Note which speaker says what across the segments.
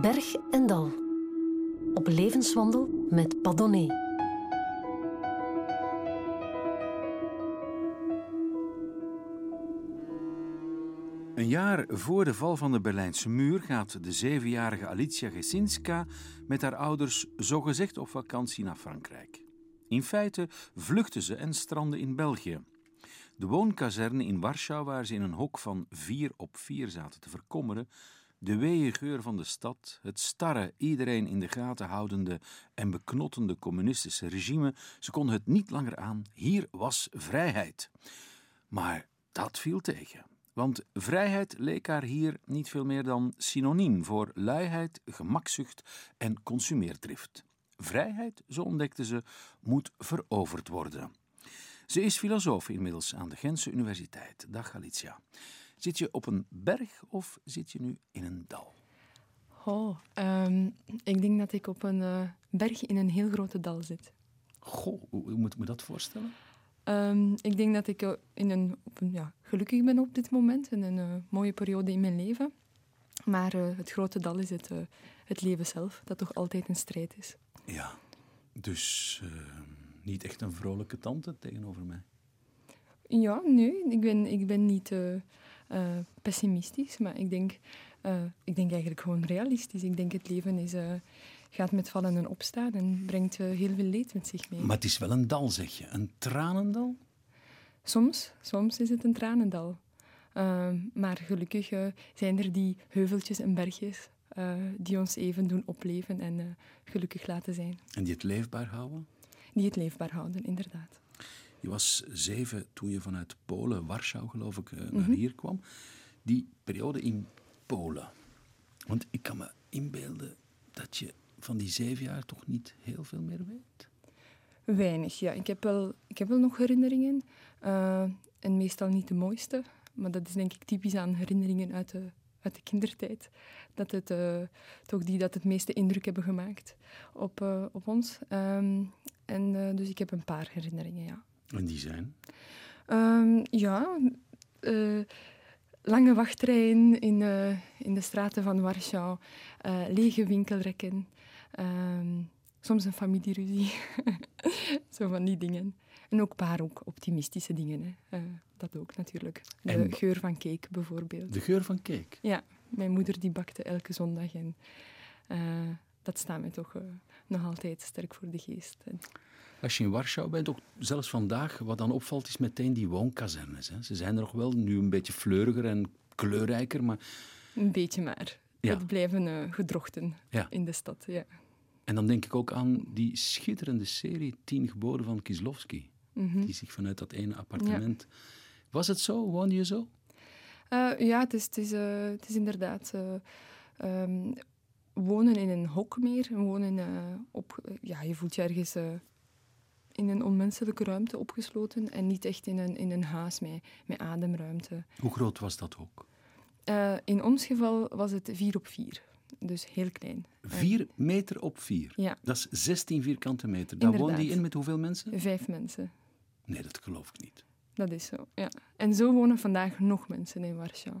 Speaker 1: Berg en Dal. Op levenswandel met Padonné.
Speaker 2: Een jaar voor de val van de Berlijnse muur gaat de zevenjarige Alicia Gesinska met haar ouders zogezegd op vakantie naar Frankrijk. In feite vluchten ze en stranden in België. De woonkazerne in Warschau, waar ze in een hok van vier op vier zaten te verkommeren, de weeë geur van de stad, het starre, iedereen in de gaten houdende en beknottende communistische regime, ze konden het niet langer aan. Hier was vrijheid. Maar dat viel tegen. Want vrijheid leek haar hier niet veel meer dan synoniem voor luiheid, gemakzucht en consumeerdrift. Vrijheid, zo ontdekte ze, moet veroverd worden. Ze is filosoof inmiddels aan de Gentse Universiteit. Dag Alicia. Zit je op een berg of zit je nu in een dal?
Speaker 3: Oh, um, ik denk dat ik op een uh, berg in een heel grote dal zit.
Speaker 2: Goh, hoe moet ik me dat voorstellen?
Speaker 3: Um, ik denk dat ik uh, in een, op een, ja, gelukkig ben op dit moment, in een uh, mooie periode in mijn leven. Maar het grote dal is het, het leven zelf, dat toch altijd een strijd is.
Speaker 2: Ja, dus niet echt een vrolijke tante tegenover mij.
Speaker 3: Ja, nee, ik ben, ik ben niet uh, uh, pessimistisch, maar ik denk, uh, ik denk eigenlijk gewoon realistisch. Ik denk het leven is, gaat met vallen en opstaan en brengt heel veel leed met zich mee.
Speaker 2: Maar het is wel een dal, zeg je. Een tranendal?
Speaker 3: Soms, soms is het een tranendal. maar gelukkig zijn er die heuveltjes en bergjes die ons even doen opleven en gelukkig laten zijn.
Speaker 2: En die het leefbaar houden?
Speaker 3: Die het leefbaar houden, inderdaad.
Speaker 2: Je was zeven toen je vanuit Polen, Warschau geloof ik, naar mhm. hier kwam. Die periode in Polen. Want ik kan me inbeelden dat je van die zeven jaar toch niet heel veel meer weet.
Speaker 3: Weinig, ja. Ik heb wel, ik heb wel nog herinneringen. Uh, en meestal niet de mooiste. Maar dat is denk ik typisch aan herinneringen uit de, uit de kindertijd. Dat het uh, toch die dat het meeste indruk hebben gemaakt op, uh, op ons. Um, en dus ik heb een paar herinneringen, ja.
Speaker 2: En die zijn?
Speaker 3: Um, ja, uh, lange wachtrijen in, uh, in de straten van Warschau, uh, lege winkelrekken, um, soms een familieruzie, zo van die dingen. En ook een paar ook optimistische dingen, hè. dat ook natuurlijk. De en geur van cake bijvoorbeeld.
Speaker 2: De geur van cake?
Speaker 3: Ja, mijn moeder die bakte elke zondag en dat staat mij toch nog altijd sterk voor de geest.
Speaker 2: Als je in Warschau bent, ook zelfs vandaag, wat dan opvalt, is meteen die woonkazernes. Hè. Ze zijn er nog wel, nu een beetje fleuriger en kleurrijker, maar...
Speaker 3: Een beetje maar. Ja. Het blijven uh, gedrochten in de stad, ja.
Speaker 2: En dan denk ik ook aan die schitterende serie Tien geboden van Kislovski. Mhm. Die zich vanuit dat ene appartement... Was het zo? Woonde je zo?
Speaker 3: Uh, ja, het is, het is, uh, het is inderdaad... Um, wonen in een hok meer. Wonen op... ja, je voelt je ergens in een onmenselijke ruimte opgesloten en niet echt in een, in een huis met, met ademruimte.
Speaker 2: Hoe groot was dat ook?
Speaker 3: Uh, in ons geval was het 4 op 4. Dus heel klein.
Speaker 2: 4 meter op 4?
Speaker 3: Ja.
Speaker 2: Dat is 16 vierkante meter. Daar woonde die in met hoeveel mensen?
Speaker 3: Vijf mensen.
Speaker 2: Nee, dat geloof ik niet.
Speaker 3: Dat is zo, ja. En zo wonen vandaag nog mensen in Warschau.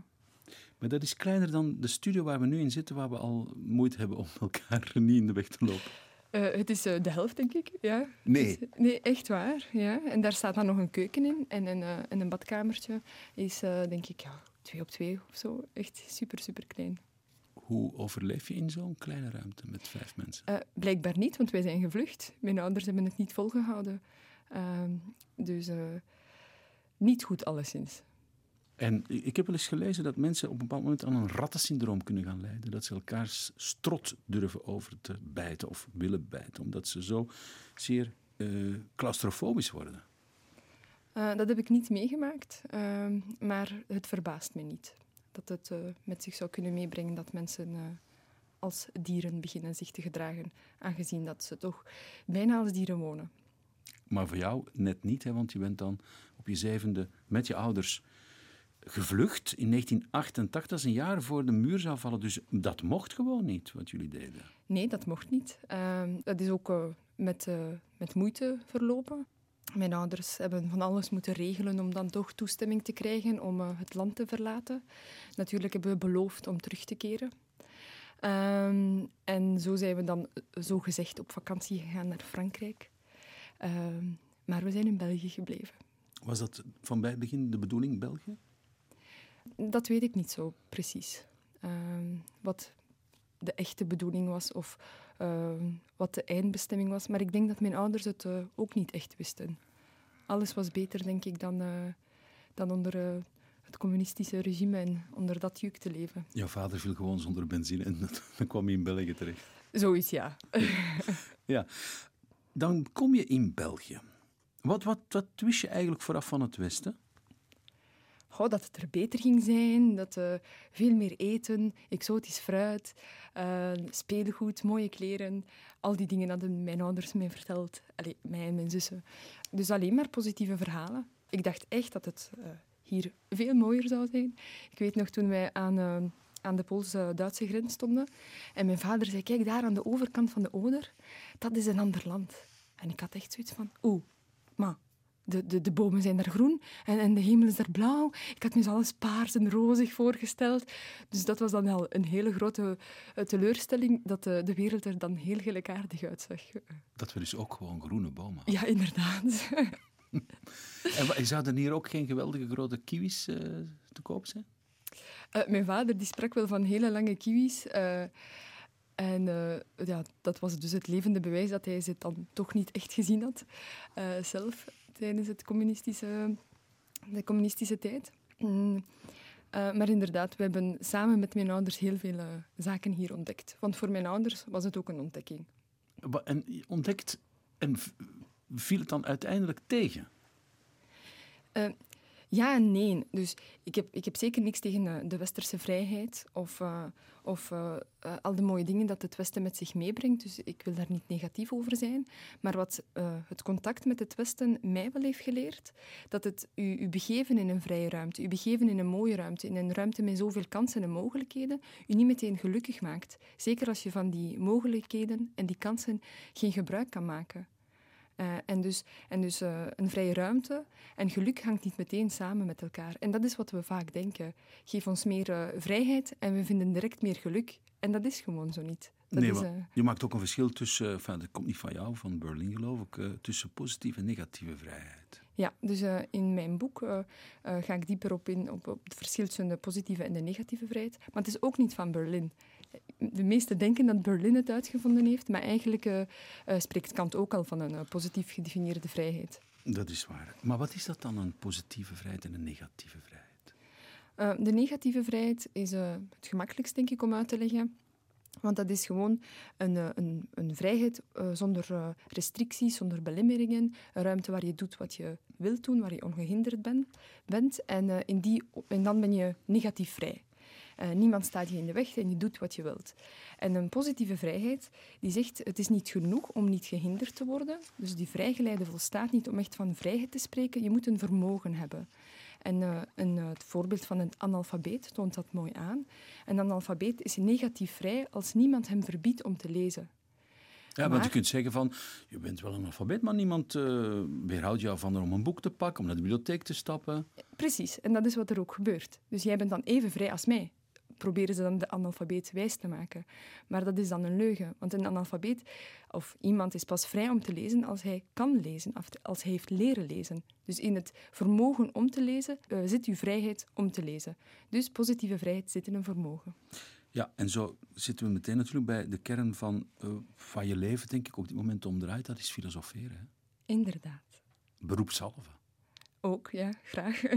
Speaker 2: Maar dat is kleiner dan de studio waar we nu in zitten, waar we al moeite hebben om elkaar niet in de weg te lopen.
Speaker 3: Uh, het is uh, de helft, denk ik. Ja.
Speaker 2: Nee.
Speaker 3: Is, nee, echt waar. Ja. En daar staat dan nog een keuken in. En een, uh, en een badkamertje is, denk ik, ja, twee op twee of zo. Echt super, super klein.
Speaker 2: Hoe overleef je in zo'n kleine ruimte met vijf mensen?
Speaker 3: blijkbaar niet, want wij zijn gevlucht. Mijn ouders hebben het niet volgehouden. Ehm, dus niet goed, alleszins.
Speaker 2: En ik heb wel eens gelezen dat mensen op een bepaald moment aan een rattensyndroom kunnen gaan lijden. Dat ze elkaars strot durven over te bijten of willen bijten, omdat ze zo zeer uh, claustrofobisch worden.
Speaker 3: Uh, dat heb ik niet meegemaakt, uh, maar het verbaast me niet. Dat het uh, met zich zou kunnen meebrengen dat mensen als dieren beginnen zich te gedragen, aangezien dat ze toch bijna als dieren wonen.
Speaker 2: Maar voor jou net niet, hè, want je bent dan op je zevende met je ouders gevlucht in 1988, dat is een jaar voor de muur zou vallen. Dus dat mocht gewoon niet, wat jullie deden.
Speaker 3: Nee, dat mocht niet. Uh, dat is ook uh, met, uh, met moeite verlopen. Mijn ouders hebben van alles moeten regelen om dan toch toestemming te krijgen om uh, het land te verlaten. Natuurlijk hebben we beloofd om terug te keren. Ehm, en zo zijn we dan eh, zo gezegd op vakantie gegaan naar Frankrijk. Ehm, maar we zijn in België gebleven.
Speaker 2: Was dat van bij het begin de bedoeling, België?
Speaker 3: Dat weet ik niet zo precies. Ehm, wat de echte bedoeling was of ehm, wat de eindbestemming was. Maar ik denk dat mijn ouders het eh, ook niet echt wisten. Alles was beter, denk ik, dan, eh, dan onder eh, het communistische regime en onder dat juk te leven.
Speaker 2: Jouw vader viel gewoon zonder benzine en dan kwam je in België terecht.
Speaker 3: Zoiets, ja.
Speaker 2: ja. Dan kom je in België. Wat, wat, wat wist je eigenlijk vooraf van het Westen?
Speaker 3: Goh, dat het er beter ging zijn, dat uh, veel meer eten, exotisch fruit, uh, speelgoed, mooie kleren. Al die dingen hadden mijn ouders mij verteld. Allee, mij en mijn zussen. Dus alleen maar positieve verhalen. Ik dacht echt dat het uh, hier veel mooier zou zijn. Ik weet nog toen wij aan, aan de Poolse-Duitse grens stonden. En mijn vader zei, kijk daar aan de overkant van de Oder, dat is een ander land. En ik had echt zoiets van, oeh, maar de, de, de bomen zijn daar groen en, en de hemel is daar blauw. Ik had me zo alles paars en rozig voorgesteld. Dus dat was dan wel een hele grote uh, teleurstelling dat de, de wereld er dan heel gelijkaardig uitzag.
Speaker 2: Dat we dus ook gewoon groene bomen
Speaker 3: hadden. Ja, inderdaad.
Speaker 2: en zouden hier ook geen geweldige grote kiwis uh, te koop zijn?
Speaker 3: Uh, mijn vader die sprak wel van hele lange kiwis. En ja, dat was dus het levende bewijs dat hij ze dan toch niet echt gezien had zelf tijdens het communistische, de communistische tijd. Mm. Uh, maar inderdaad, we hebben samen met mijn ouders heel veel uh, zaken hier ontdekt. Want voor mijn ouders was het ook een ontdekking.
Speaker 2: En ontdekt en viel het dan uiteindelijk tegen?
Speaker 3: Uh, ja en nee. Dus ik heb, ik heb zeker niks tegen de westerse vrijheid of, of uh, uh, al de mooie dingen dat het Westen met zich meebrengt. Dus ik wil daar niet negatief over zijn. Maar wat het contact met het Westen mij wel heeft geleerd, dat het u, u begeven in een vrije ruimte, u begeven in een mooie ruimte, in een ruimte met zoveel kansen en mogelijkheden, u niet meteen gelukkig maakt. Zeker als je van die mogelijkheden en die kansen geen gebruik kan maken. Uh, en dus, en dus uh, een vrije ruimte en geluk hangt niet meteen samen met elkaar. En dat is wat we vaak denken. Geef ons meer uh, vrijheid en we vinden direct meer geluk. En dat is gewoon zo niet. Dat
Speaker 2: nee,
Speaker 3: is,
Speaker 2: je maakt ook een verschil tussen, enfin, dat komt niet van jou, van Berlin geloof ik, tussen positieve en negatieve vrijheid.
Speaker 3: Ja, dus in mijn boek ga ik dieper op in op, op het verschil tussen de positieve en de negatieve vrijheid. Maar het is ook niet van Berlin de meesten denken dat Berlin het uitgevonden heeft, maar eigenlijk uh, uh, spreekt Kant ook al van een uh, positief gedefinieerde vrijheid.
Speaker 2: Dat is waar. Maar wat is dat dan, een positieve vrijheid en een negatieve vrijheid?
Speaker 3: de negatieve vrijheid is het gemakkelijkst, denk ik, om uit te leggen. Want dat is gewoon een, een, een vrijheid zonder restricties, zonder belemmeringen. Een ruimte waar je doet wat je wilt doen, waar je ongehinderd ben, bent. En, in die, en dan ben je negatief vrij. Uh, niemand staat je in de weg en je doet wat je wilt. En een positieve vrijheid die zegt het is niet genoeg om niet gehinderd te worden. Dus die vrijgeleide volstaat niet om echt van vrijheid te spreken. Je moet een vermogen hebben. En uh, een, uh, het voorbeeld van een analfabeet toont dat mooi aan. Een analfabeet is negatief vrij als niemand hem verbiedt om te lezen.
Speaker 2: Ja, maar, want je kunt zeggen van, je bent wel een alfabet, maar niemand uh, weerhoudt jou van er om een boek te pakken, om naar de bibliotheek te stappen.
Speaker 3: Precies, en dat is wat er ook gebeurt. Dus jij bent dan even vrij als mij proberen ze dan de analfabeet wijs te maken. Maar dat is dan een leugen. Want een analfabeet of iemand is pas vrij om te lezen als hij kan lezen, als hij heeft leren lezen. Dus in het vermogen om te lezen uh, zit uw vrijheid om te lezen. Dus positieve vrijheid zit in een vermogen.
Speaker 2: Ja, en zo zitten we meteen natuurlijk bij de kern van, uh, van je leven, denk ik, op dit moment omdraait. Dat is filosoferen. Hè?
Speaker 3: Inderdaad.
Speaker 2: Beroepshalve.
Speaker 3: Ook, ja, graag.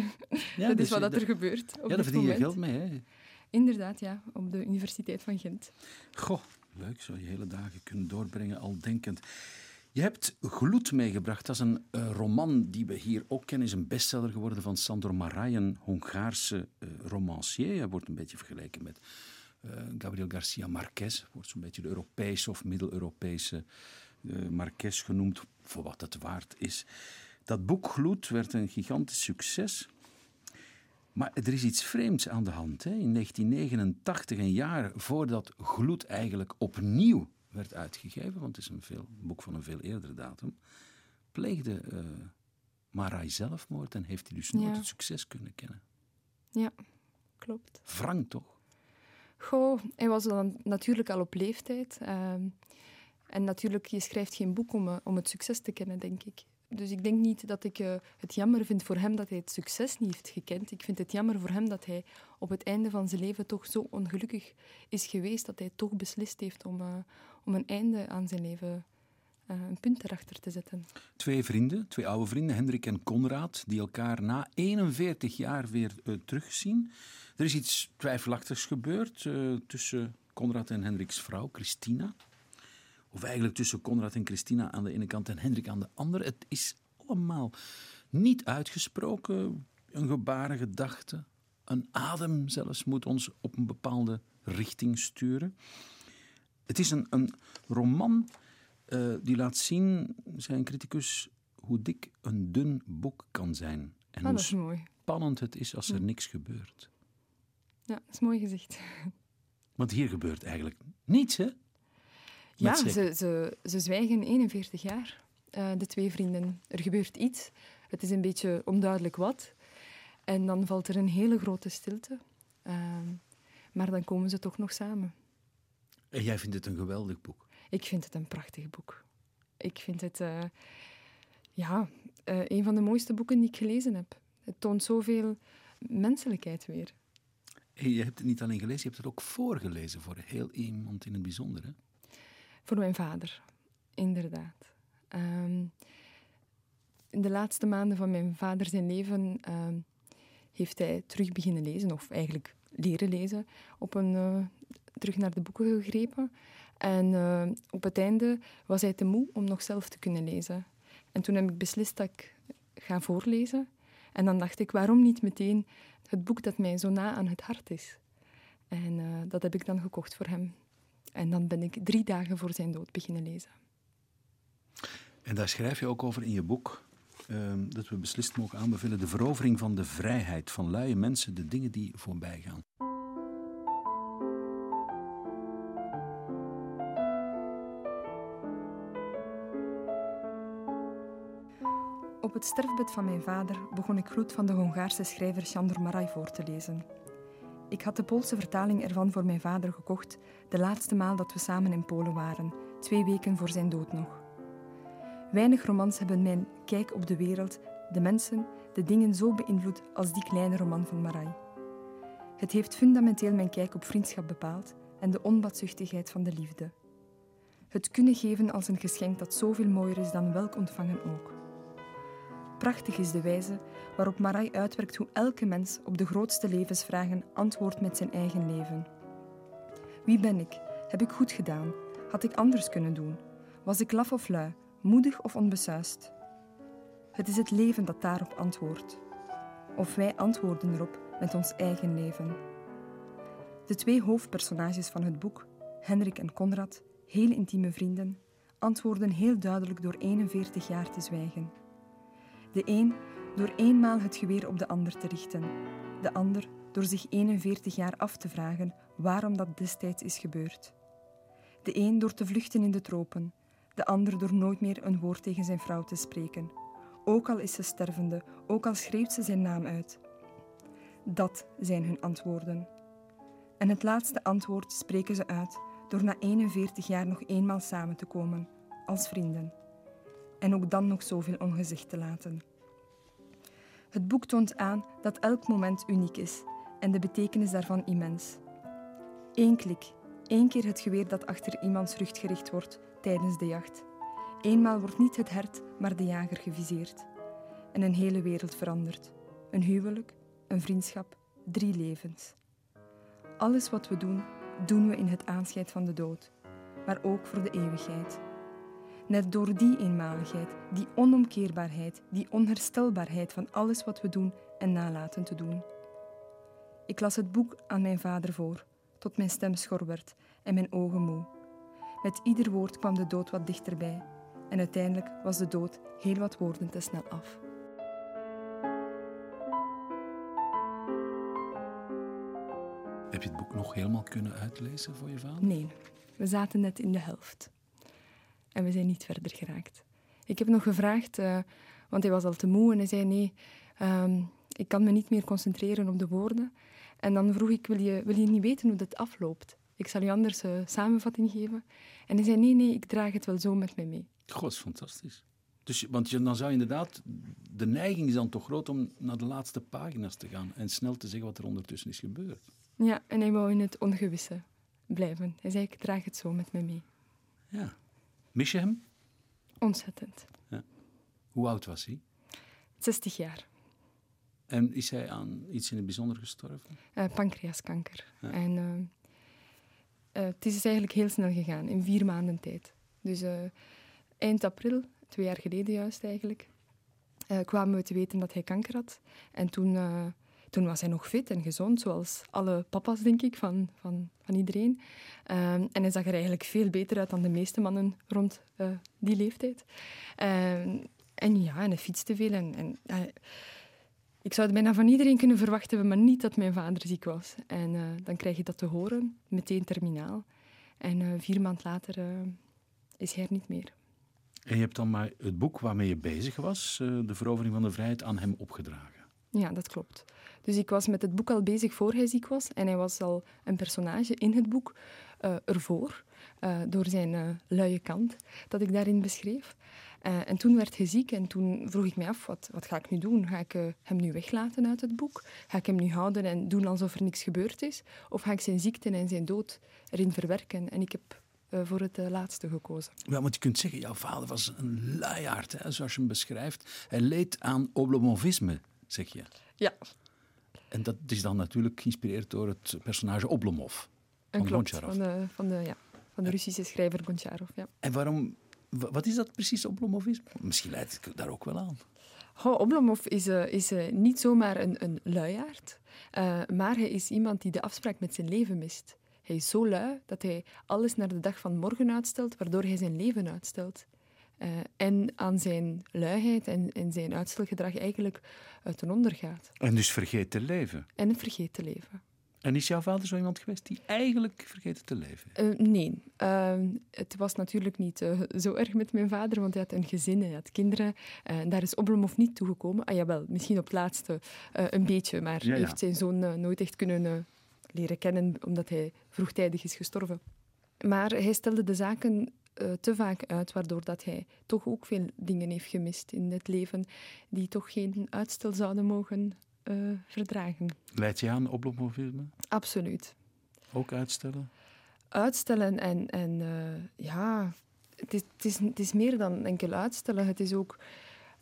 Speaker 3: Ja, dat dus is wat dat er gebeurt. Op
Speaker 2: ja, daar verdien je geld mee, hè?
Speaker 3: Inderdaad, ja, op de Universiteit van Gent.
Speaker 2: Goh, leuk, zo je hele dagen kunnen doorbrengen al denkend. Je hebt Gloed meegebracht. Dat is een uh, roman die we hier ook kennen. is een bestseller geworden van Sandor Marajan, Hongaarse uh, romancier. Hij wordt een beetje vergeleken met uh, Gabriel Garcia Marquez. Wordt zo'n beetje de Europese of Middel-Europese Marquez genoemd, voor wat het waard is. Dat boek Gloed werd een gigantisch succes. Maar er is iets vreemds aan de hand. Hè? In 1989, een jaar voordat Gloed eigenlijk opnieuw werd uitgegeven, want het is een veel, boek van een veel eerdere datum, pleegde uh, Marai zelfmoord en heeft hij dus nooit het succes kunnen kennen.
Speaker 3: Ja, klopt.
Speaker 2: Wrang toch?
Speaker 3: Goh, hij was dan natuurlijk al op leeftijd. Ehm, en natuurlijk, je schrijft geen boek om, eh, om het succes te kennen, denk ik. Dus ik denk niet dat ik uh, het jammer vind voor hem dat hij het succes niet heeft gekend. Ik vind het jammer voor hem dat hij op het einde van zijn leven toch zo ongelukkig is geweest dat hij toch beslist heeft om, uh, om een einde aan zijn leven uh, een punt erachter te zetten.
Speaker 2: Twee vrienden, twee oude vrienden, Hendrik en Konrad, die elkaar na 41 jaar weer terugzien. Er is iets twijfelachtigs gebeurd tussen Konrad en Hendriks vrouw, Christina. Of eigenlijk tussen Konrad en Christina aan de ene kant en Hendrik aan de andere. Het is allemaal niet uitgesproken. Een gebaren gedachte, een adem zelfs moet ons op een bepaalde richting sturen. Het is een, een roman uh, die laat zien, zijn criticus, hoe dik een dun boek kan zijn.
Speaker 3: En oh, hoe mooi.
Speaker 2: spannend het is als er niks gebeurt.
Speaker 3: Ja, dat is mooi gezegd.
Speaker 2: Want hier gebeurt eigenlijk niets, hè?
Speaker 3: Ja, ze, ze, ze zwijgen 41 jaar, uh, de twee vrienden. Er gebeurt iets. Het is een beetje onduidelijk wat. En dan valt er een hele grote stilte. Uh, maar dan komen ze toch nog samen.
Speaker 2: En jij vindt het een geweldig boek?
Speaker 3: Ik vind het een prachtig boek. Ik vind het uh, ja, uh, een van de mooiste boeken die ik gelezen heb. Het toont zoveel menselijkheid weer.
Speaker 2: Hey, je hebt het niet alleen gelezen, je hebt het ook voorgelezen voor heel iemand in het bijzonder. Hè?
Speaker 3: Voor mijn vader, inderdaad. Um, in de laatste maanden van mijn vader zijn leven um, heeft hij terug beginnen lezen, of eigenlijk leren lezen, op een, uh, terug naar de boeken gegrepen. En uh, op het einde was hij te moe om nog zelf te kunnen lezen. En toen heb ik beslist dat ik ga voorlezen. En dan dacht ik, waarom niet meteen het boek dat mij zo na aan het hart is? En uh, dat heb ik dan gekocht voor hem. En dan ben ik drie dagen voor zijn dood beginnen lezen.
Speaker 2: En daar schrijf je ook over in je boek. Uh, dat we beslist mogen aanbevelen de verovering van de vrijheid van luie mensen, de dingen die voorbij gaan.
Speaker 3: Op het sterfbed van mijn vader begon ik Gloed van de Hongaarse schrijver Sándor Maraj voor te lezen. Ik had de Poolse vertaling ervan voor mijn vader gekocht, de laatste maal dat we samen in Polen waren, twee weken voor zijn dood nog. Weinig romans hebben mijn kijk op de wereld, de mensen, de dingen zo beïnvloed als die kleine roman van Marai. Het heeft fundamenteel mijn kijk op vriendschap bepaald en de onbaatzuchtigheid van de liefde. Het kunnen geven als een geschenk dat zoveel mooier is dan welk ontvangen ook. Prachtig is de wijze waarop Marai uitwerkt hoe elke mens op de grootste levensvragen antwoordt met zijn eigen leven. Wie ben ik? Heb ik goed gedaan? Had ik anders kunnen doen? Was ik laf of lui? Moedig of onbesuist? Het is het leven dat daarop antwoordt. Of wij antwoorden erop met ons eigen leven. De twee hoofdpersonages van het boek, Hendrik en Konrad, heel intieme vrienden, antwoorden heel duidelijk door 41 jaar te zwijgen. De een door eenmaal het geweer op de ander te richten, de ander door zich 41 jaar af te vragen waarom dat destijds is gebeurd. De een door te vluchten in de tropen, de ander door nooit meer een woord tegen zijn vrouw te spreken, ook al is ze stervende, ook al schreeuwt ze zijn naam uit. Dat zijn hun antwoorden. En het laatste antwoord spreken ze uit door na 41 jaar nog eenmaal samen te komen, als vrienden en ook dan nog zoveel ongezegd te laten. Het boek toont aan dat elk moment uniek is en de betekenis daarvan immens. Eén klik, één keer het geweer dat achter iemands rug gericht wordt tijdens de jacht. Eenmaal wordt niet het hert, maar de jager geviseerd. En een hele wereld verandert. Een huwelijk, een vriendschap, drie levens. Alles wat we doen, doen we in het aanscheid van de dood, maar ook voor de eeuwigheid. Net door die eenmaligheid, die onomkeerbaarheid, die onherstelbaarheid van alles wat we doen en nalaten te doen. Ik las het boek aan mijn vader voor, tot mijn stem schor werd en mijn ogen moe. Met ieder woord kwam de dood wat dichterbij, en uiteindelijk was de dood heel wat woorden te snel af.
Speaker 2: Heb je het boek nog helemaal kunnen uitlezen voor je vader?
Speaker 3: Nee, we zaten net in de helft. En we zijn niet verder geraakt. Ik heb nog gevraagd, uh, want hij was al te moe en hij zei nee, um, ik kan me niet meer concentreren op de woorden. En dan vroeg ik, wil je, wil je niet weten hoe dat afloopt? Ik zal je anders een samenvatting geven. En hij zei, nee, nee, ik draag het wel zo met mij mee.
Speaker 2: God, is fantastisch. Dus, want je, dan zou je inderdaad, de neiging is dan toch groot om naar de laatste pagina's te gaan en snel te zeggen wat er ondertussen is gebeurd.
Speaker 3: Ja, en hij wou in het ongewisse blijven. Hij zei, ik draag het zo met me mee.
Speaker 2: Ja. Mis je hem?
Speaker 3: Ontzettend.
Speaker 2: Ja. Hoe oud was hij?
Speaker 3: 60 jaar.
Speaker 2: En is hij aan iets in het bijzonder gestorven?
Speaker 3: Uh, pancreaskanker. En uh, uh, het is eigenlijk heel snel gegaan, in vier maanden tijd. Dus eind april, twee jaar geleden juist eigenlijk, kwamen we te weten dat hij kanker had. En toen, toen was hij nog fit en gezond, zoals alle papa's, denk ik, van, van, van iedereen. en hij zag er eigenlijk veel beter uit dan de meeste mannen rond die leeftijd. en ja, en hij fietste veel en... en ik zou het bijna van iedereen kunnen verwachten, maar niet dat mijn vader ziek was. En uh, dan krijg je dat te horen, meteen terminaal. En vier maanden later is hij er niet meer.
Speaker 2: En je hebt dan maar het boek waarmee je bezig was, De Verovering van de Vrijheid, aan hem opgedragen.
Speaker 3: Ja, dat klopt. Dus ik was met het boek al bezig voor hij ziek was. En hij was al een personage in het boek ervoor, door zijn luie kant, dat ik daarin beschreef. Uh, en toen werd hij ziek en toen vroeg ik mij af, wat, wat ga ik nu doen? Ga ik uh, hem nu weglaten uit het boek? Ga ik hem nu houden en doen alsof er niks gebeurd is? Of ga ik zijn ziekte en zijn dood erin verwerken? En ik heb uh, voor het laatste gekozen.
Speaker 2: Ja, want je kunt zeggen, jouw vader was een luiaard, hè, zoals je hem beschrijft. Hij leed aan oblomovisme, zeg je.
Speaker 3: Ja.
Speaker 2: En dat is dan natuurlijk geïnspireerd door het personage Oblomov.
Speaker 3: Van klopt, van de, van de, ja, van de Russische schrijver Goncharov. Ja.
Speaker 2: En waarom wat is dat precies, Oblomovisme? Misschien leidt het daar ook wel aan.
Speaker 3: Oh, Oblomov is, uh, is uh, niet zomaar een, een luiaard, uh, maar hij is iemand die de afspraak met zijn leven mist. Hij is zo lui dat hij alles naar de dag van morgen uitstelt, waardoor hij zijn leven uitstelt. En aan zijn luiheid en, en zijn uitstelgedrag eigenlijk ten onder gaat.
Speaker 2: En dus vergeet te leven.
Speaker 3: En vergeet te leven.
Speaker 2: En is jouw vader zo iemand geweest die eigenlijk vergeten te leven?
Speaker 3: Uh, nee. Uh, het was natuurlijk niet uh, zo erg met mijn vader, want hij had een gezin, hij had kinderen. en daar is Oblomov niet toegekomen. Ah jawel, misschien op het laatste een beetje, maar ja, ja. heeft zijn zoon nooit echt kunnen leren kennen, omdat hij vroegtijdig is gestorven. Maar hij stelde de zaken te vaak uit, waardoor dat hij toch ook veel dingen heeft gemist in het leven, die toch geen uitstel zouden mogen uh, verdragen.
Speaker 2: Leid je aan oplopmobilisme?
Speaker 3: Absoluut.
Speaker 2: Ook uitstellen?
Speaker 3: Uitstellen en, en uh, ja, het is, het, is, het is meer dan enkel uitstellen. Het is ook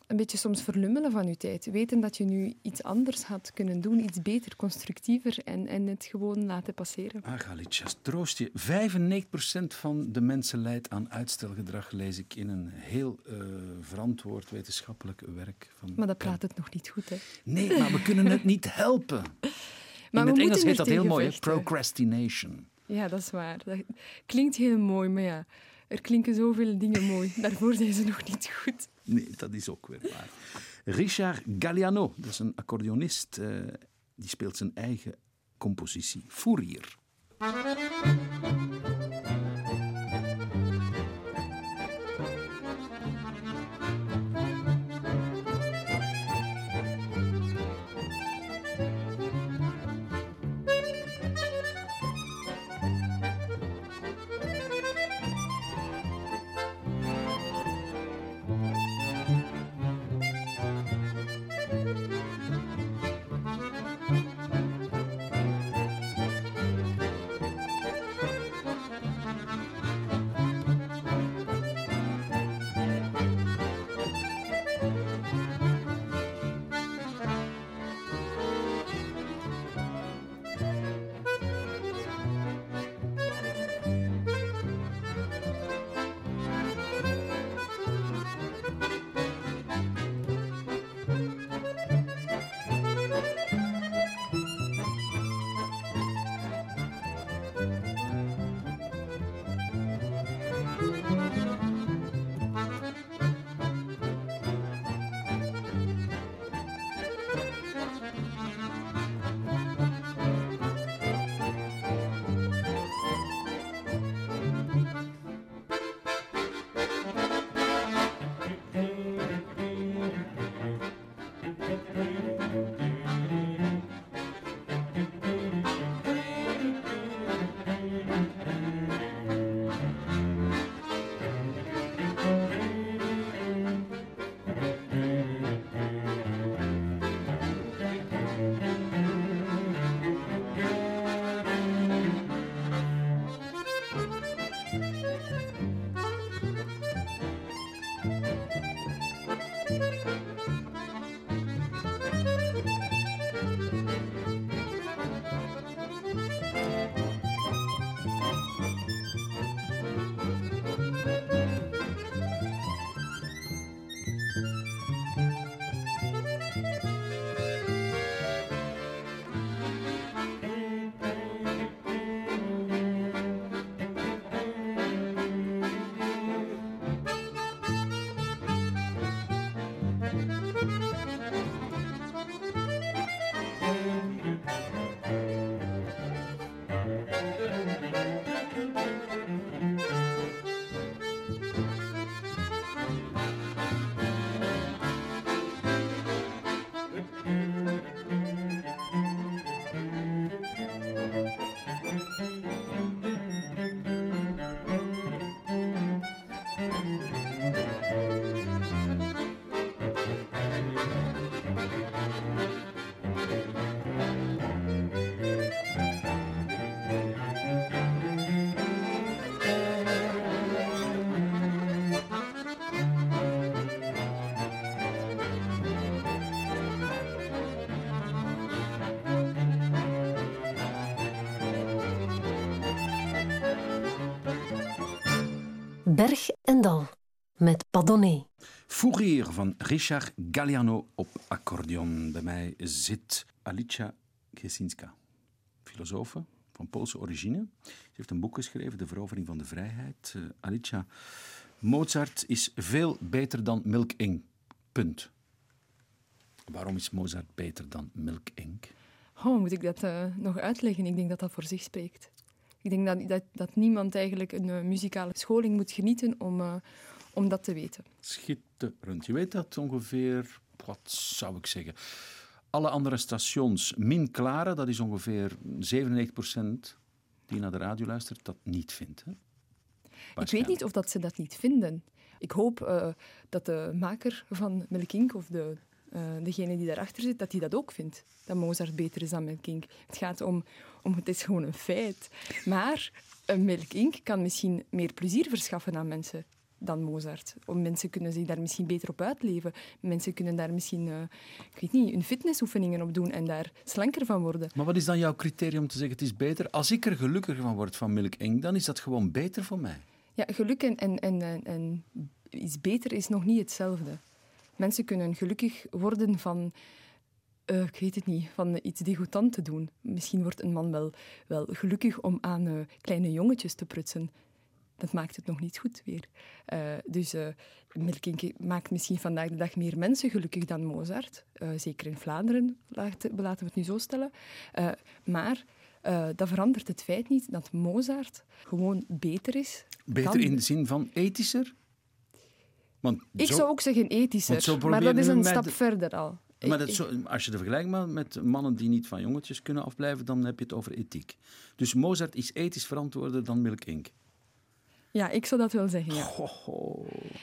Speaker 3: een beetje soms verlummelen van je tijd. Weten dat je nu iets anders had kunnen doen, iets beter, constructiever en, en het gewoon laten passeren.
Speaker 2: Ah, Galitjas, troost je. 95% van de mensen leidt aan uitstelgedrag, lees ik in een heel uh, verantwoord wetenschappelijk werk. Van
Speaker 3: maar dat praat het nog niet goed, hè?
Speaker 2: Nee, maar we kunnen het niet helpen. Maar in het Engels heet dat heel mooi, procrastination.
Speaker 3: Ja, dat is waar. Dat klinkt heel mooi, maar ja, er klinken zoveel dingen mooi. Daarvoor zijn ze nog niet goed.
Speaker 2: Nee, dat is ook weer waar. Richard Galliano, dat is een accordeonist, uh, die speelt zijn eigen compositie Fourier.
Speaker 1: Dal met Padonnet.
Speaker 2: Fourier van Richard Galliano op accordeon. Bij mij zit Alicia Gesinska, filosofe van Poolse origine. Ze heeft een boek geschreven, De Verovering van de Vrijheid. Uh, Alicia, Mozart is veel beter dan Milk Inc. Punt. Waarom is Mozart beter dan Milk Inc.?
Speaker 3: Oh, moet ik dat uh, nog uitleggen? Ik denk dat dat voor zich spreekt. Ik denk dat, dat, dat niemand eigenlijk een uh, muzikale scholing moet genieten om, uh, om dat te weten.
Speaker 2: Schitterend. Je weet dat ongeveer, wat zou ik zeggen, alle andere stations, min Clara, dat is ongeveer 97% die naar de radio luistert, dat niet vindt. Hè?
Speaker 3: Ik weet niet of dat ze dat niet vinden. Ik hoop uh, dat de maker van Melkink of de, uh, degene die daarachter zit, dat hij dat ook vindt. Dat Mozart beter is dan Melkink. Het gaat om, om, het is gewoon een feit. Maar een Melkink kan misschien meer plezier verschaffen aan mensen dan Mozart. Om mensen kunnen zich daar misschien beter op uitleven. Mensen kunnen daar misschien, uh, ik weet niet, hun fitnessoefeningen op doen en daar slanker van worden.
Speaker 2: Maar wat is dan jouw criterium om te zeggen het is beter? Als ik er gelukkiger van word van Milk Eng, dan is dat gewoon beter voor mij.
Speaker 3: Ja, geluk en, en, en, en iets beter is nog niet hetzelfde. Mensen kunnen gelukkig worden van, uh, ik weet het niet, van iets degoutant te doen. Misschien wordt een man wel, wel gelukkig om aan uh, kleine jongetjes te prutsen dat maakt het nog niet goed weer. Uh, dus Milkink maakt misschien vandaag de dag meer mensen gelukkig dan Mozart. Zeker in Vlaanderen, laten we het nu zo stellen. maar dat verandert het feit niet dat Mozart gewoon beter is.
Speaker 2: Beter
Speaker 3: dan...
Speaker 2: in de zin van ethischer?
Speaker 3: Want ik zo... zou ook zeggen ethischer, maar dat is een stap de... verder al.
Speaker 2: Maar dat zo, als je het vergelijkt met mannen die niet van jongetjes kunnen afblijven, dan heb je het over ethiek. Dus Mozart is ethisch verantwoorder dan Milk Inc.
Speaker 3: Ja, ik zou dat wel zeggen, ja.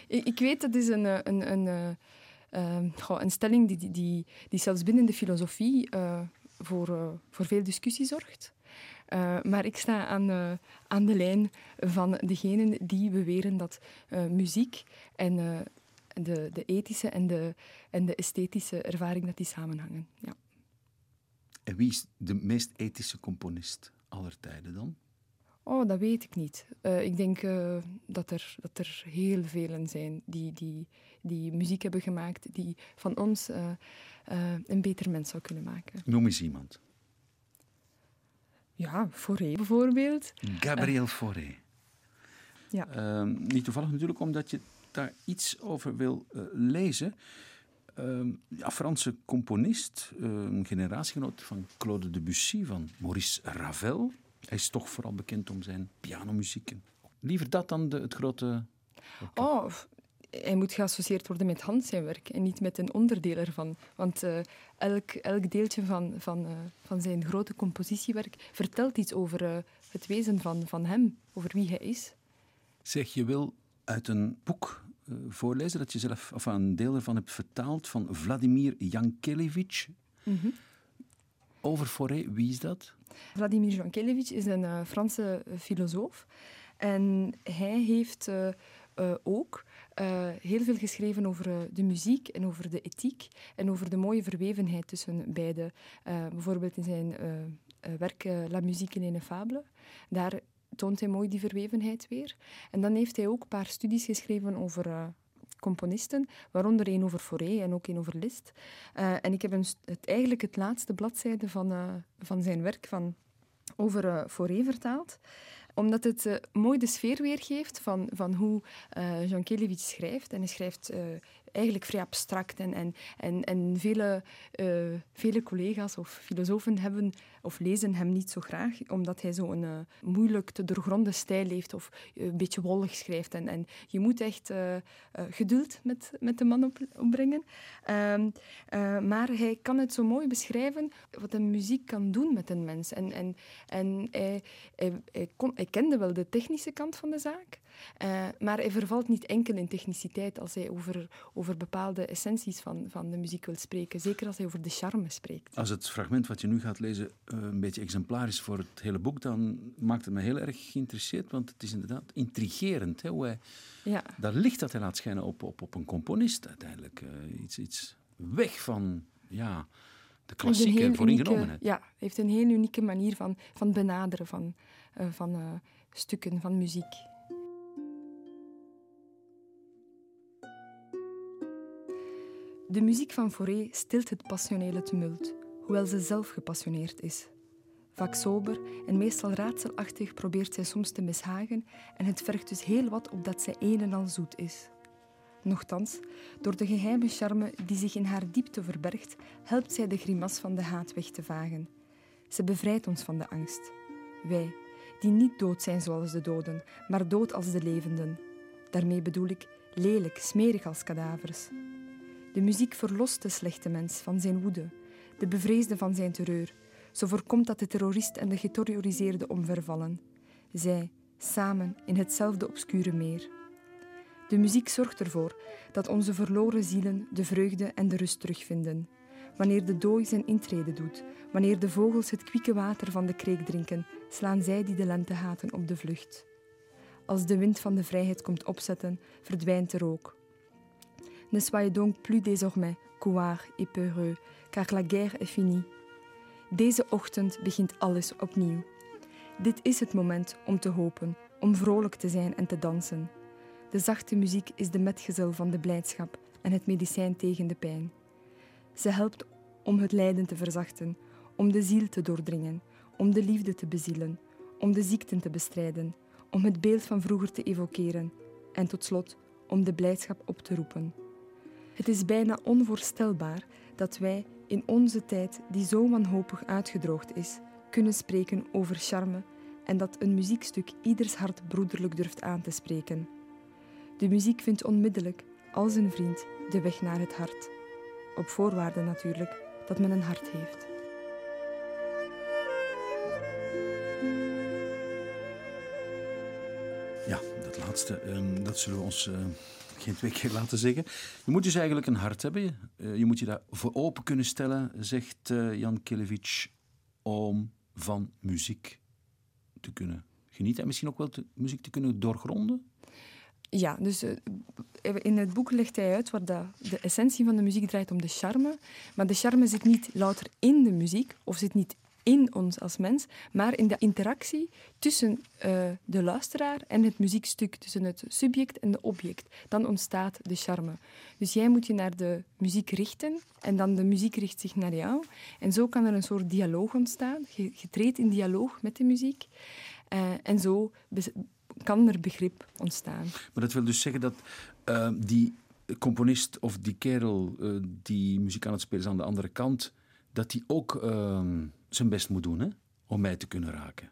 Speaker 3: Ik, ik, weet, dat is een, een, een, een, uh, een stelling die, die, die zelfs binnen de filosofie uh, voor, uh, voor veel discussie zorgt. Maar ik sta aan, aan de lijn van degenen die beweren dat muziek en de, de ethische en de, en de esthetische ervaring dat die samenhangen. Ja.
Speaker 2: En wie is de meest ethische componist aller tijden dan?
Speaker 3: Oh, dat weet ik niet. Uh, ik denk uh, dat, er, dat er heel velen zijn die, die, die muziek hebben gemaakt, die van ons uh, een beter mens zou kunnen maken.
Speaker 2: Noem eens iemand.
Speaker 3: Ja, Fauré bijvoorbeeld.
Speaker 2: Gabriel Fauré.
Speaker 3: Ja.
Speaker 2: Ehm, niet toevallig natuurlijk, omdat je daar iets over wil lezen. Ehm, ja, Franse componist, een generatiegenoot van Claude Debussy, van Maurice Ravel. Hij is toch vooral bekend om zijn pianomuziek. Liever dat dan de, het grote...
Speaker 3: Oh, hij moet geassocieerd worden met Hans zijn werk en niet met een onderdeel ervan. Want uh, elk, elk deeltje van, van, uh, van zijn grote compositiewerk vertelt iets over uh, het wezen van, van hem, over wie hij is.
Speaker 2: Zeg, je wil uit een boek voorlezen dat je zelf, of een deel ervan hebt vertaald, van Vladimir Jankelevich.
Speaker 3: Mm -hmm.
Speaker 2: Over Fauré, wie is dat?
Speaker 3: Vladimir Jankelevich is een Franse filosoof. En hij heeft uh, ook heel veel geschreven over de muziek en over de ethiek en over de mooie verwevenheid tussen beide. bijvoorbeeld in zijn werk La musique in une fable. Daar toont hij mooi die verwevenheid weer. En dan heeft hij ook een paar studies geschreven over componisten, waaronder één over Fauré en ook één over Liszt. En ik heb een, het, eigenlijk het laatste bladzijde van, van zijn werk van, over uh, vertaald omdat het mooi de sfeer weergeeft van, van hoe Jean Kelevich schrijft. En hij schrijft eigenlijk vrij abstract. En, en, en, en vele, uh, vele collega's of filosofen hebben of lezen hem niet zo graag, omdat hij zo'n uh, moeilijk te doorgronden stijl heeft of een beetje wollig schrijft. En, en je moet echt geduld met, met de man op, opbrengen. Ehm, maar hij kan het zo mooi beschrijven wat een muziek kan doen met een mens. En, en, en hij, hij kende wel de technische kant van de zaak, maar hij vervalt niet enkel in techniciteit als hij over, over bepaalde essenties van, van de muziek wil spreken. Zeker als hij over de charme spreekt.
Speaker 2: Als het fragment wat je nu gaat lezen een beetje exemplarisch voor het hele boek, dan maakt het me heel erg geïnteresseerd. Want het is inderdaad intrigerend hè, hoe hij
Speaker 3: ja.
Speaker 2: dat licht dat hij laat schijnen op, op, op een componist uiteindelijk. Uh, iets, iets weg van ja, de klassieke vooringenomenheid.
Speaker 3: Ja, heeft een heel unieke manier van, van benaderen van, uh, van uh, stukken, van muziek. De muziek van Fauré stilt het passionele tumult, hoewel ze zelf gepassioneerd is. Vaak sober en meestal raadselachtig probeert zij soms te mishagen en het vergt dus heel wat opdat zij een en al zoet is. Nochtans, door de geheime charme die zich in haar diepte verbergt, helpt zij de grimas van de haat weg te vagen. Ze bevrijdt ons van de angst. Wij, die niet dood zijn zoals de doden, maar dood als de levenden. Daarmee bedoel ik lelijk, smerig als kadavers. De muziek verlost de slechte mens van zijn woede, de bevreesde van zijn terreur. Zo voorkomt dat de terrorist en de geterroriseerde omvervallen. Zij, samen in hetzelfde obscure meer. De muziek zorgt ervoor dat onze verloren zielen de vreugde en de rust terugvinden. Wanneer de dooi zijn intrede doet, wanneer de vogels het kwieke water van de kreek drinken, slaan zij die de lente haten op de vlucht. Als de wind van de vrijheid komt opzetten, verdwijnt er ook. Ne soyez donc plus désormais couard et peureux, car la guerre est finie. Deze ochtend begint alles opnieuw. Dit is het moment om te hopen, om vrolijk te zijn en te dansen. De zachte muziek is de metgezel van de blijdschap en het medicijn tegen de pijn. Ze helpt om het lijden te verzachten, om de ziel te doordringen, om de liefde te bezielen, om de ziekten te bestrijden, om het beeld van vroeger te evokeren en tot slot om de blijdschap op te roepen. Het is bijna onvoorstelbaar dat wij in onze tijd, die zo wanhopig uitgedroogd is, kunnen spreken over charme en dat een muziekstuk ieders hart broederlijk durft aan te spreken. De muziek vindt onmiddellijk, als een vriend, de weg naar het hart. Op voorwaarde natuurlijk dat men een hart heeft.
Speaker 2: Ja, dat laatste, ehm, dat zullen we ons eh, geen twee keer laten zeggen. Je moet dus eigenlijk een hart hebben. Je moet je daar voor open kunnen stellen, zegt uh, Jan Kelevich, om van muziek te kunnen genieten. En misschien ook wel te, muziek te kunnen doorgronden.
Speaker 3: Ja, dus in het boek legt hij uit waar de, de essentie van de muziek draait om de charme. Maar de charme zit niet louter in de muziek, of zit niet in ons als mens, maar in de interactie tussen uh, de luisteraar en het muziekstuk, tussen het subject en de object. Dan ontstaat de charme. Dus jij moet je naar de muziek richten en dan de muziek richt zich naar jou. En zo kan er een soort dialoog ontstaan. Je, treedt in dialoog met de muziek. Uh, en zo kan er begrip ontstaan.
Speaker 2: Maar dat wil dus zeggen dat uh, die componist of die kerel die muziek aan het spelen is aan de andere kant, dat die ook zijn best moet doen hè, om mij te kunnen raken.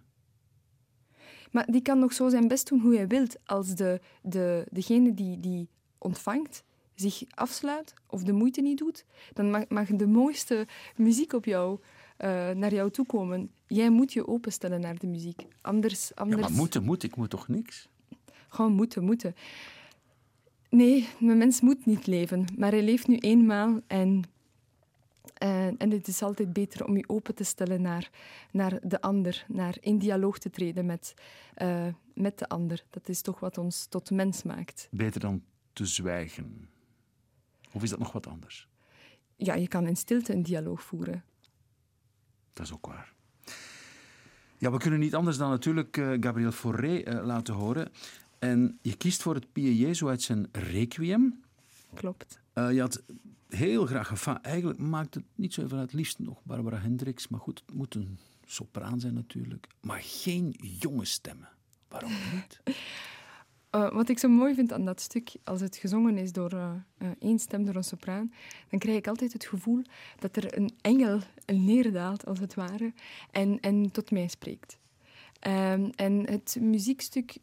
Speaker 3: Maar die kan nog zo zijn best doen hoe hij wilt. Als de, de, degene die, die ontvangt zich afsluit of de moeite niet doet, dan mag, mag de mooiste muziek op jou, uh, naar jou toe komen. Jij moet je openstellen naar de muziek. Anders, anders...
Speaker 2: Ja, maar moeten, moet, ik moet toch niks?
Speaker 3: Gewoon moeten, moeten. Nee, een mens moet niet leven, maar hij leeft nu eenmaal en uh, en het is altijd beter om je open te stellen naar, naar de ander, naar in dialoog te treden met, uh, met de ander. Dat is toch wat ons tot mens maakt.
Speaker 2: Beter dan te zwijgen? Of is dat nog wat anders?
Speaker 3: Ja, je kan in stilte een dialoog voeren.
Speaker 2: Dat is ook waar. Ja, we kunnen niet anders dan natuurlijk uh, Gabriel Fauré laten horen. En je kiest voor het Pie Jesu uit zijn Requiem.
Speaker 3: Klopt.
Speaker 2: Je had heel graag enfin, Eigenlijk maakt het niet zo even uit. Liefst nog Barbara Hendricks. Maar goed, het moet een sopraan zijn natuurlijk. Maar geen jonge stemmen. Waarom niet?
Speaker 3: Uh, wat ik zo mooi vind aan dat stuk, als het gezongen is door uh, één stem, door een sopraan, dan krijg ik altijd het gevoel dat er een engel neerdaalt, als het ware, en, en tot mij spreekt. Um, en het muziekstuk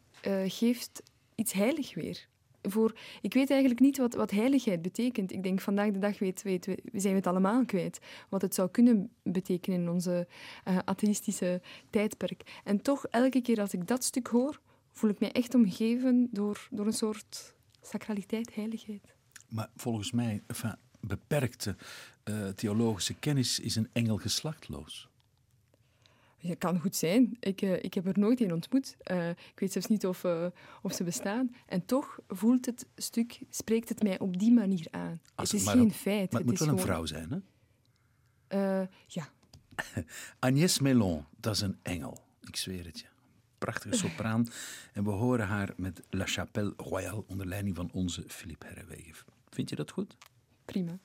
Speaker 3: geeft iets heilig weer voor, ik weet eigenlijk niet wat, wat heiligheid betekent. Ik denk vandaag de dag weet, weet, we zijn het allemaal kwijt. Wat het zou kunnen betekenen in onze uh, atheïstische tijdperk. En toch, elke keer als ik dat stuk hoor, voel ik mij echt omgeven door, door een soort sacraliteit, heiligheid.
Speaker 2: Maar volgens mij, enfin, beperkte uh, theologische kennis is een engel geslachtloos.
Speaker 3: Dat kan goed zijn. Ik, uh, ik heb er nooit een ontmoet. Uh, ik weet zelfs niet of, uh, of ze bestaan. En toch voelt het stuk, spreekt het mij op die manier aan. Als, het is geen feit.
Speaker 2: Maar het,
Speaker 3: het
Speaker 2: moet wel
Speaker 3: gewoon...
Speaker 2: een vrouw zijn, hè?
Speaker 3: ja.
Speaker 2: Agnès Melon, dat is een engel. Ik zweer het je. Prachtige sopraan. en we horen haar met La Chapelle Royale onder leiding van onze Philippe Herrewegen. Vind je dat goed?
Speaker 3: Prima.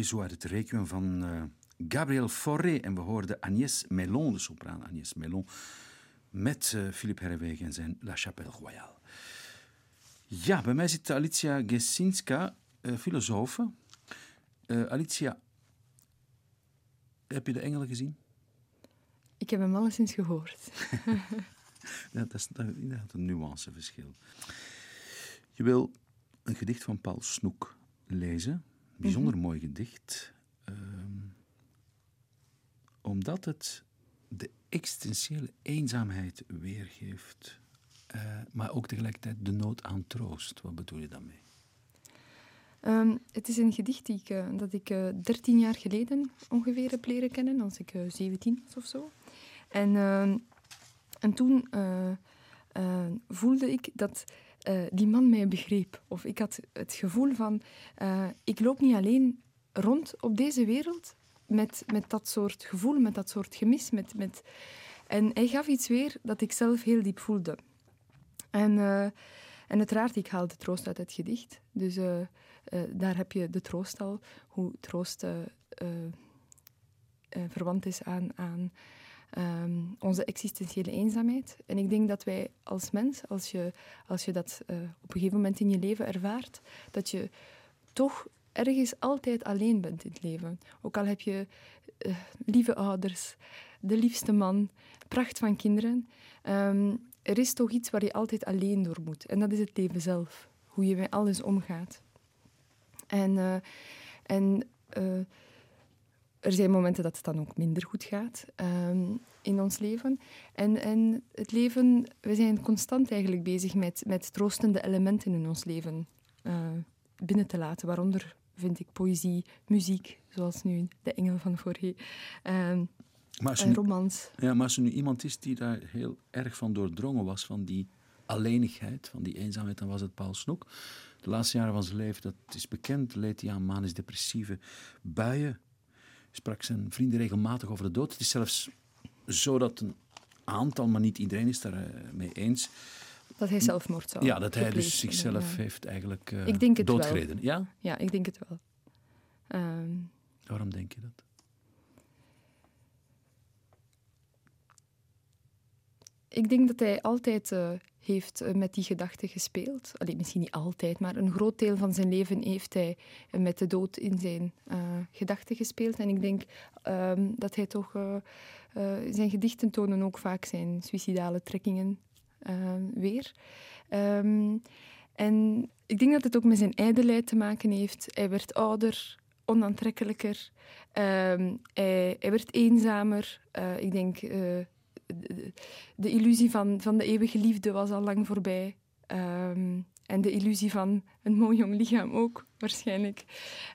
Speaker 2: Jezu uit het requiem van uh, Gabriel Fauré. En we hoorden Agnès Melon, de sopraan Agnès Melon, met uh, Philippe Herwegen en zijn La Chapelle Royale. Ja, bij mij zit Alicia Gesinska, uh, filosofe. Alicia, heb je de engelen gezien?
Speaker 3: Ik heb hem alleszins gehoord.
Speaker 2: ja, dat is inderdaad een nuanceverschil. Je wil een gedicht van Paul Snoek lezen bijzonder mhm. mooi gedicht. Ehm, omdat het de existentiële eenzaamheid weergeeft, uh, maar ook tegelijkertijd de nood aan troost. Wat bedoel je daarmee?
Speaker 3: Um, het is een gedicht die ik, uh, dat ik uh, 13 jaar geleden ongeveer heb leren kennen, als ik 17 was of zo. En, ehm, en toen voelde ik dat uh, die man mij begreep. Of ik had het gevoel van, uh, ik loop niet alleen rond op deze wereld met, met dat soort gevoel, met dat soort gemis. Met, met... En hij gaf iets weer dat ik zelf heel diep voelde. En, uh, en uiteraard, ik haalde troost uit het gedicht. Dus daar heb je de troost al, hoe troost verwant is aan, aan Ehm, onze existentiële eenzaamheid. En ik denk dat wij als mens, als je, als je dat uh, op een gegeven moment in je leven ervaart, dat je toch ergens altijd alleen bent in het leven. Ook al heb je uh, lieve ouders, de liefste man, pracht van kinderen. Um, er is toch iets waar je altijd alleen door moet. En dat is het leven zelf. Hoe je met alles omgaat. En, uh, en er zijn momenten dat het dan ook minder goed gaat um, in ons leven. En, en het leven, we zijn constant eigenlijk bezig met, met troostende elementen in ons leven uh, binnen te laten. Waaronder vind ik poëzie, muziek, zoals nu De Engel van Fauré. Um, maar een romans.
Speaker 2: Ja, maar als er nu iemand is die daar heel erg van doordrongen was, van die alleenigheid, van die eenzaamheid, dan was het Paul Snoek. De laatste jaren van zijn leven, dat is bekend, leed hij aan manisch-depressieve buien sprak zijn vrienden regelmatig over de dood. Het is zelfs zo dat een aantal, maar niet iedereen is daarmee eens.
Speaker 3: Dat hij zelfmoord zou
Speaker 2: Ja, dat hij dus zichzelf heeft eigenlijk uh,
Speaker 3: ik denk het
Speaker 2: doodgereden. Ja?
Speaker 3: ja, ik denk het wel.
Speaker 2: Ehm, Waarom denk je dat?
Speaker 3: Ik denk dat hij altijd uh, heeft eh, met die gedachten gespeeld. Allee, misschien niet altijd, maar een groot deel van zijn leven heeft hij eh, met de dood in zijn uh, gedachten gespeeld. En ik denk um, dat hij toch... Zijn gedichten tonen ook vaak zijn suicidale trekkingen weer. Um, en ik denk dat het ook met zijn ijdelheid te maken heeft. Hij werd ouder, onaantrekkelijker. Hij, hij, werd eenzamer. ik denk de, illusie van, van de eeuwige liefde was al lang voorbij. Um, en de illusie van een mooi jong lichaam ook, waarschijnlijk.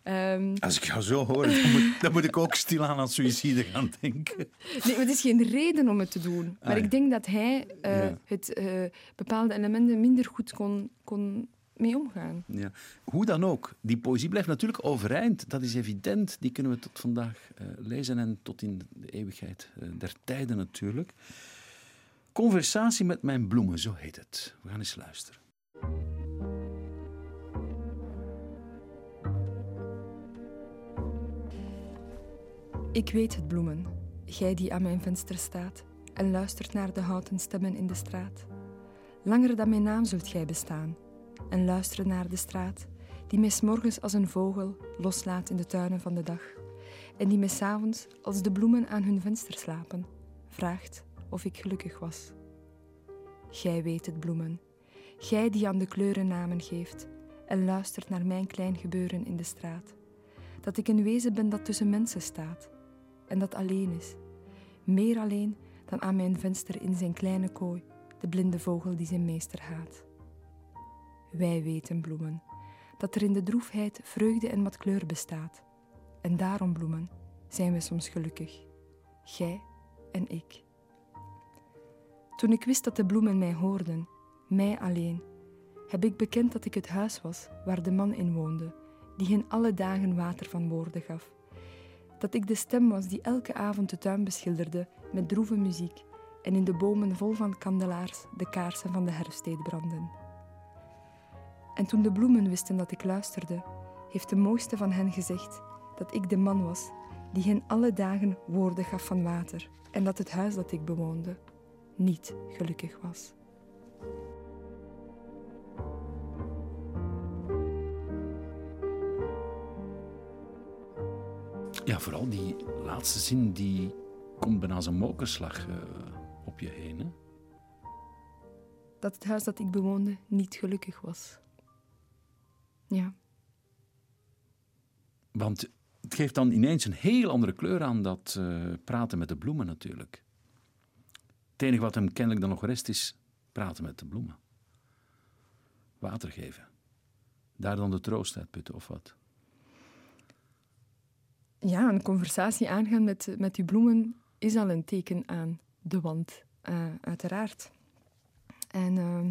Speaker 2: Um, Als ik jou zo hoor, dan moet, dan moet ik ook stilaan aan suïcide gaan denken.
Speaker 3: Nee, het is geen reden om het te doen. Maar ah, ik denk dat hij uh, het, uh, bepaalde elementen minder goed kon, kon mee omgaan.
Speaker 2: Ja. Hoe dan ook, die poëzie blijft natuurlijk overeind. Dat is evident. Die kunnen we tot vandaag uh, lezen en tot in de eeuwigheid uh, der tijden natuurlijk. Conversatie met mijn bloemen, zo heet het. We gaan eens luisteren.
Speaker 3: Ik weet het, bloemen, gij die aan mijn venster staat en luistert naar de houten stemmen in de straat. Langer dan mijn naam zult gij bestaan en luisteren naar de straat, die mij morgens als een vogel loslaat in de tuinen van de dag, en die mij s'avonds als de bloemen aan hun venster slapen, vraagt of ik gelukkig was. Gij weet het, bloemen, gij die aan de kleuren namen geeft en luistert naar mijn klein gebeuren in de straat, dat ik een wezen ben dat tussen mensen staat en dat alleen is, meer alleen dan aan mijn venster in zijn kleine kooi, de blinde vogel die zijn meester haat. Wij weten, bloemen, dat er in de droefheid vreugde en wat kleur bestaat. En daarom, bloemen, zijn we soms gelukkig. Gij en ik. Toen ik wist dat de bloemen mij hoorden, mij alleen, heb ik bekend dat ik het huis was waar de man in woonde, die hen alle dagen water van woorden gaf. Dat ik de stem was die elke avond de tuin beschilderde met droeve muziek en in de bomen vol van kandelaars de kaarsen van de herfst deed branden. En toen de bloemen wisten dat ik luisterde, heeft de mooiste van hen gezegd dat ik de man was die hen alle dagen woorden gaf van water en dat het huis dat ik bewoonde niet gelukkig was.
Speaker 2: Ja, vooral die laatste zin die komt bijna als een mokerslag uh, op je heen. Hè?
Speaker 3: Dat het huis dat ik bewoonde niet gelukkig was. Ja.
Speaker 2: Want het geeft dan ineens een heel andere kleur aan dat uh, praten met de bloemen natuurlijk. Het enige wat hem kennelijk dan nog rest is praten met de bloemen. Water geven. Daar dan de troost uit putten of wat?
Speaker 3: Ja, een conversatie aangaan met, met uw bloemen is al een teken aan de wand, uh, uiteraard. En... Uh...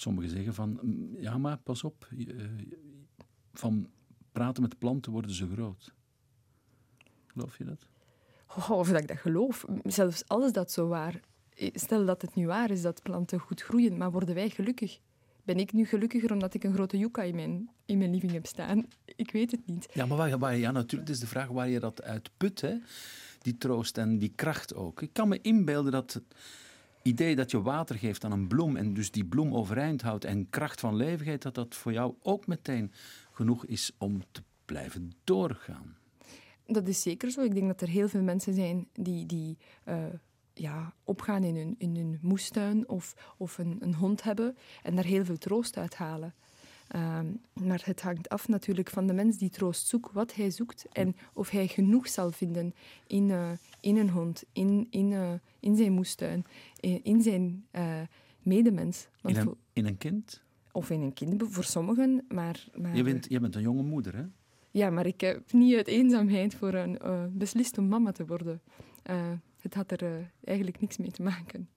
Speaker 2: Sommigen zeggen van, ja maar pas op, uh, van praten met planten worden ze groot. Geloof je dat?
Speaker 3: Oh, of dat ik dat geloof. Zelfs alles dat zo waar. Stel dat het nu waar is dat planten goed groeien, maar worden wij gelukkig? Ben ik nu gelukkiger omdat ik een grote yucca in mijn, in mijn living heb staan? Ik weet het niet.
Speaker 2: Ja, maar waar, waar, ja, natuurlijk is de vraag waar je dat uit put, hè? die troost en die kracht ook. Ik kan me inbeelden dat het idee dat je water geeft aan een bloem en dus die bloem overeind houdt en kracht van levigheid, dat dat voor jou ook meteen genoeg is om te blijven doorgaan.
Speaker 3: Dat is zeker zo. Ik denk dat er heel veel mensen zijn die, die uh, ja, opgaan in hun, in hun moestuin of, of een, een hond hebben en daar heel veel troost uit halen. Uh, maar het hangt af natuurlijk van de mens die troost zoekt, wat hij zoekt en of hij genoeg zal vinden in, uh, in een hond, in, in, uh, in zijn moestuin, in, in zijn medemens.
Speaker 2: In een, in een kind?
Speaker 3: Of in een kind, voor sommigen. Maar, maar...
Speaker 2: Je, bent, je bent een jonge moeder, hè?
Speaker 3: Ja, maar ik heb niet uit eenzaamheid voor een beslist om mama te worden. Het had er eigenlijk niks mee te maken.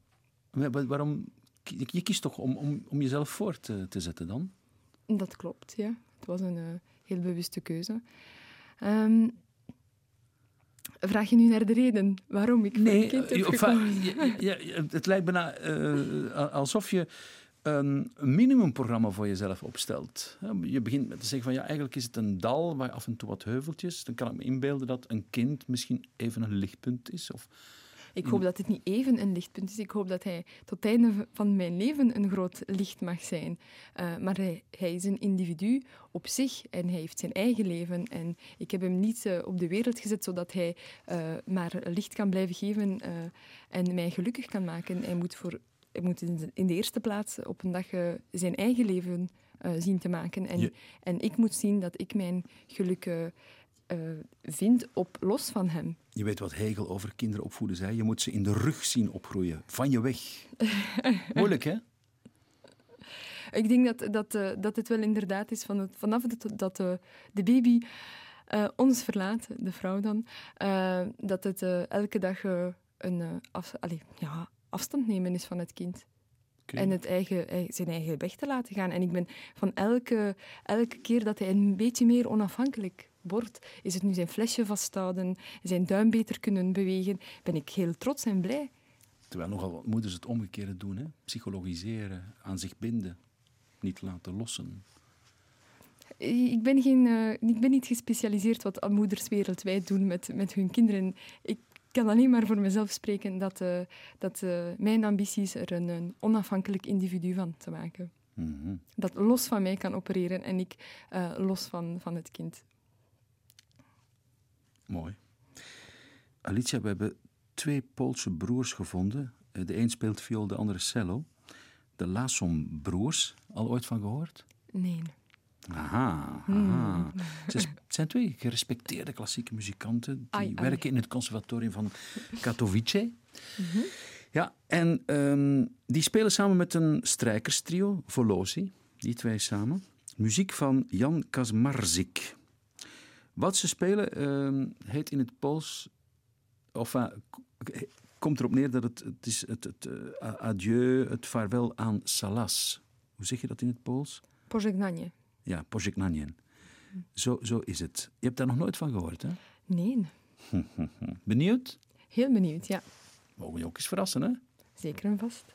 Speaker 2: Maar waarom? Je kiest toch om, om, om jezelf voor te, te zetten dan?
Speaker 3: Dat klopt, ja. Het was een heel bewuste keuze. Um, Vraag je nu naar de reden waarom ik
Speaker 2: nee,
Speaker 3: een kind heb gekozen?
Speaker 2: Ja, ja, het lijkt bijna alsof je een minimumprogramma voor jezelf opstelt. Je begint met te zeggen van ja, eigenlijk is het een dal waar af en toe wat heuveltjes. Dan kan ik me inbeelden dat een kind misschien even een lichtpunt is. Of
Speaker 3: ik hoop dat het niet even een lichtpunt is. Ik hoop dat hij tot het einde van mijn leven een groot licht mag zijn. Uh, maar hij, hij, is een individu op zich en hij heeft zijn eigen leven. En ik heb hem niet uh, op de wereld gezet zodat hij uh, maar licht kan blijven geven en mij gelukkig kan maken. Hij moet voor hij moet in de eerste plaats op een dag zijn eigen leven zien te maken. En, en ik moet zien dat ik mijn geluk uh, vind op los van hem.
Speaker 2: Je weet wat Hegel over kinderen opvoeden zei. Je moet ze in de rug zien opgroeien, van je weg. Moeilijk, hè?
Speaker 3: Ik denk dat, dat, dat het wel inderdaad is van het, vanaf dat, dat de baby ons verlaat, de vrouw dan, dat het elke dag een af, ja, afstand nemen is van het kind. En het eigen, zijn eigen weg te laten gaan. En ik ben van elke, elke keer dat hij een beetje meer onafhankelijk wordt, is het nu zijn flesje vasthouden, zijn duim beter kunnen bewegen, ben ik heel trots en blij.
Speaker 2: Terwijl nogal wat moeders het omgekeerde doen, hè? psychologiseren, aan zich binden, niet laten lossen.
Speaker 3: Ik ben, geen, uh, ik ben niet gespecialiseerd wat moeders wereldwijd doen met, met hun kinderen. Ik kan alleen maar voor mezelf spreken dat, uh, dat uh, mijn ambitie is er een, een, onafhankelijk individu van te maken.
Speaker 2: Mm -hmm.
Speaker 3: Dat los van mij kan opereren en ik los van, van het kind.
Speaker 2: Mooi. Alicia, we hebben twee Poolse broers gevonden. De een speelt viool, de andere cello. De Lasom-broers, al ooit van gehoord?
Speaker 3: Nee.
Speaker 2: Aha, aha. Het zijn twee gerespecteerde klassieke muzikanten die
Speaker 3: ai, ai.
Speaker 2: werken in het conservatorium van Katowice.
Speaker 3: Mm -hmm.
Speaker 2: Ja, en um, die spelen samen met een strijkerstrio, Volosi, die twee samen. Muziek van Jan Kazmarzik. Wat ze spelen um, heet in het Pools, of uh, komt erop neer dat het, het is het, het uh, adieu, het vaarwel aan Salas. Hoe zeg je dat in het Pools?
Speaker 3: Pożegnanie.
Speaker 2: Ja, Pożegnanien. Zo, zo is het. Je hebt daar nog nooit van gehoord, hè?
Speaker 3: Nee.
Speaker 2: Benieuwd?
Speaker 3: Heel benieuwd, ja.
Speaker 2: Mogen je ook eens verrassen, hè?
Speaker 3: Zeker en vast.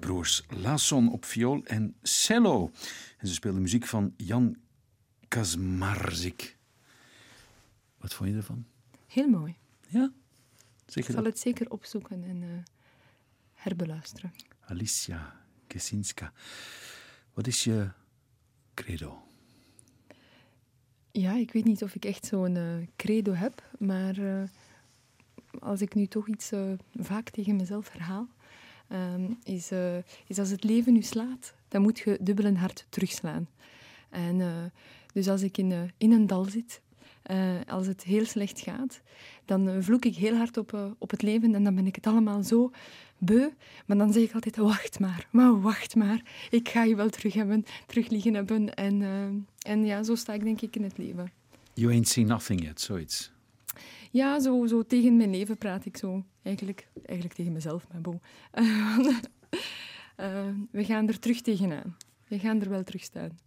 Speaker 2: De broers Lasson op viool en cello. En ze speelden muziek van Jan Kazmarzik. Wat vond je ervan?
Speaker 3: Heel mooi.
Speaker 2: Ja?
Speaker 3: Zeg je Ik zal het zeker opzoeken en uh, herbeluisteren.
Speaker 2: Alicia Kesinska. Wat is je credo?
Speaker 3: Ja, ik weet niet of ik echt zo'n uh, credo heb, maar uh, als ik nu toch iets vaak tegen mezelf herhaal, Ehm, is, uh, is als het leven u slaat, dan moet je dubbel en hard terugslaan. En, uh, dus als ik in, uh, in een dal zit, als het heel slecht gaat, dan vloek ik heel hard op, op het leven en dan ben ik het allemaal zo beu. Maar dan zeg ik altijd, wacht maar, maar wacht maar. Ik ga je wel terug hebben, terug liggen hebben. En, en ja, zo sta ik denk ik in het leven.
Speaker 2: You ain't seen nothing yet, zoiets.
Speaker 3: Ja, zo, zo tegen mijn leven praat ik zo. Eigenlijk, eigenlijk tegen mezelf, maar bo. Uh, we gaan er terug tegenaan. We gaan er wel terug staan.